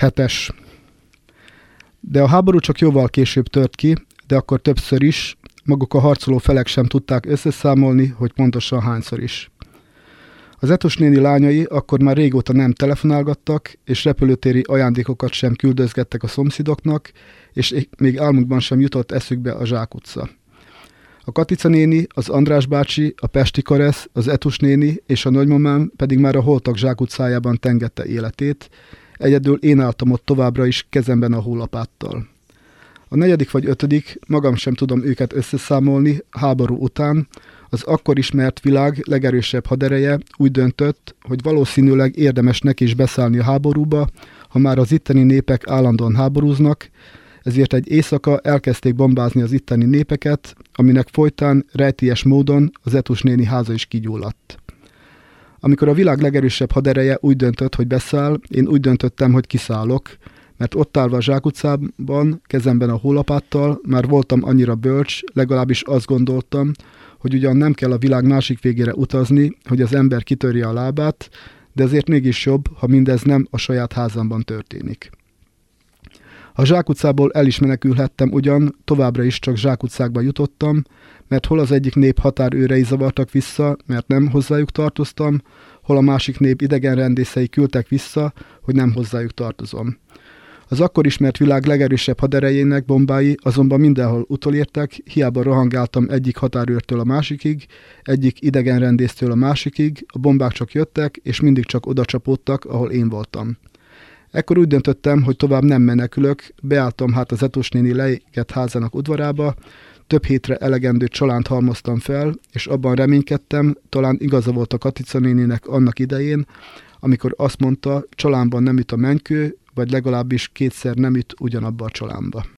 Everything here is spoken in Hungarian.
Hetes. De a háború csak jóval később tört ki, de akkor többször is, maguk a harcoló felek sem tudták összeszámolni, hogy pontosan hányszor is. Az Etos néni lányai akkor már régóta nem telefonálgattak, és repülőtéri ajándékokat sem küldözgettek a szomszédoknak, és még álmukban sem jutott eszükbe a zsákutca. A Katica néni, az András bácsi, a Pesti Karesz, az Etus néni és a nagymamám pedig már a holtak zsákutcájában tengette életét, egyedül én álltam ott továbbra is kezemben a hólapáttal. A negyedik vagy ötödik, magam sem tudom őket összeszámolni, háború után, az akkor ismert világ legerősebb hadereje úgy döntött, hogy valószínűleg érdemes neki is beszállni a háborúba, ha már az itteni népek állandóan háborúznak, ezért egy éjszaka elkezdték bombázni az itteni népeket, aminek folytán rejtélyes módon az Etus néni háza is kigyulladt. Amikor a világ legerősebb hadereje úgy döntött, hogy beszáll, én úgy döntöttem, hogy kiszállok, mert ott állva a zsákutcában, kezemben a hólapáttal, már voltam annyira bölcs, legalábbis azt gondoltam, hogy ugyan nem kell a világ másik végére utazni, hogy az ember kitörje a lábát, de ezért mégis jobb, ha mindez nem a saját házamban történik. A zsákutcából el is menekülhettem ugyan, továbbra is csak zsákutcákba jutottam, mert hol az egyik nép határőrei zavartak vissza, mert nem hozzájuk tartoztam, hol a másik nép idegenrendészei küldtek vissza, hogy nem hozzájuk tartozom. Az akkor ismert világ legerősebb haderejének bombái azonban mindenhol utolértek, hiába rohangáltam egyik határőrtől a másikig, egyik idegenrendésztől a másikig, a bombák csak jöttek, és mindig csak oda csapódtak, ahol én voltam. Ekkor úgy döntöttem, hogy tovább nem menekülök, beálltam hát az Etos néni leégett házának udvarába, több hétre elegendő csalánt halmoztam fel, és abban reménykedtem, talán igaza volt a Katica néninek annak idején, amikor azt mondta, csalánban nem üt a mennykő, vagy legalábbis kétszer nem üt ugyanabba a csalánba.